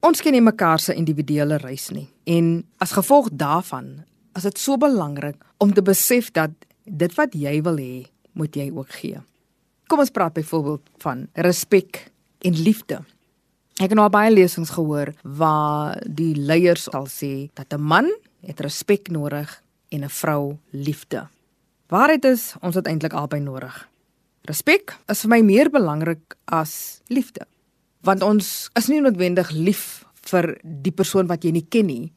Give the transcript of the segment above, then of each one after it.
Ons ken nie mekaar se individuele reis nie. En as gevolg daarvan is dit so belangrik om te besef dat dit wat jy wil hê, moet jy ook gee. Kom ons praat byvoorbeeld van respek en liefde. Ek het nou baie lesings gehoor waar die leiers al sê dat 'n man het respek nodig en 'n vrou liefde. Waarheid is ons het eintlik albei nodig. Respek is vir my meer belangrik as liefde want ons is nie noodwendig lief vir die persoon wat jy nie ken nie.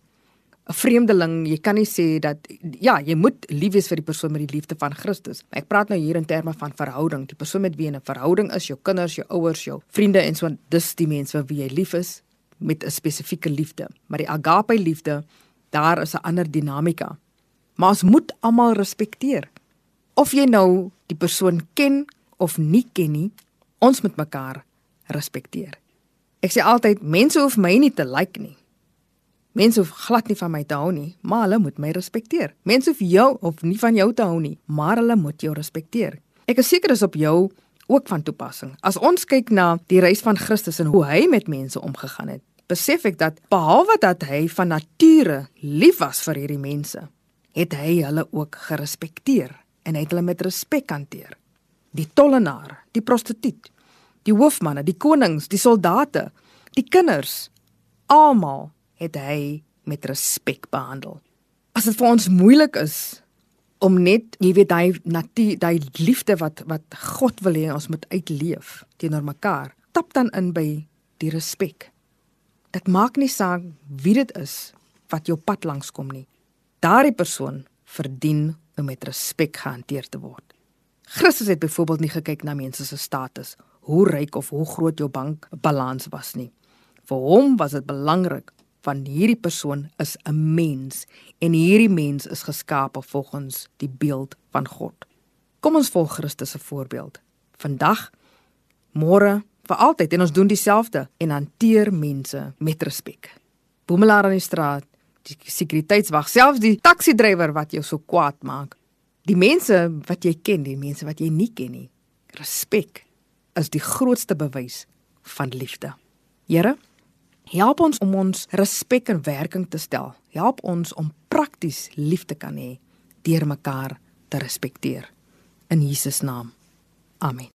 'n Vreemdeling, jy kan nie sê dat ja, jy moet lief wees vir die persoon met die liefde van Christus. Ek praat nou hier in terme van verhouding, die persoon met wie jy 'n verhouding is, jou kinders, jou ouers, jou vriende en so dis die mense vir wie jy lief is met 'n spesifieke liefde. Maar die agape liefde, daar is 'n ander dinamika. Maar ons moet almal respekteer. Of jy nou die persoon ken of nie ken nie, ons moet mekaar respekteer. Ek sê altyd mense hoef my nie te like nie. Mense hoef glad nie van my te hou nie, maar hulle moet my respekteer. Mense hoef jou of nie van jou te hou nie, maar hulle moet jou respekteer. Ek is seker dis op jou ook van toepassing. As ons kyk na die reis van Christus en hoe hy met mense omgegaan het, besef ek dat behalwe dat hy van nature lief was vir hierdie mense, het hy hulle ook gerespekteer en hy het hulle met respek hanteer. Die tollenaar, die prostituut, die hoofmanne, die konings, die soldate, die kinders, almal het hy met respek behandel. As dit vir ons moeilik is om net, jy weet, daai natuur, daai liefde wat wat God wil hê ons moet uitleef teenoor mekaar, tap dan in by die respek. Dit maak nie saak wie dit is wat jou pad langs kom nie. Daardie persoon verdien om met respek gehanteer te word. Christus het byvoorbeeld nie gekyk na mense se status hoe ryk of hoe groot jou bankbalans was nie. Vir hom was dit belangrik van hierdie persoon is 'n mens en hierdie mens is geskape volgens die beeld van God. Kom ons volg Christus se voorbeeld. Vandag, môre, vir altyd en ons doen dieselfde en hanteer mense met respek. Boemelaar aan die straat, die sekuriteitswag, selfs die taxi-drywer wat jou so kwaad maak. Die mense wat jy ken, die mense wat jy nie ken nie. Respek is die grootste bewys van liefde. Here, help ons om ons respek in werking te stel. Help ons om prakties lief te kan hê deur mekaar te respekteer. In Jesus naam. Amen.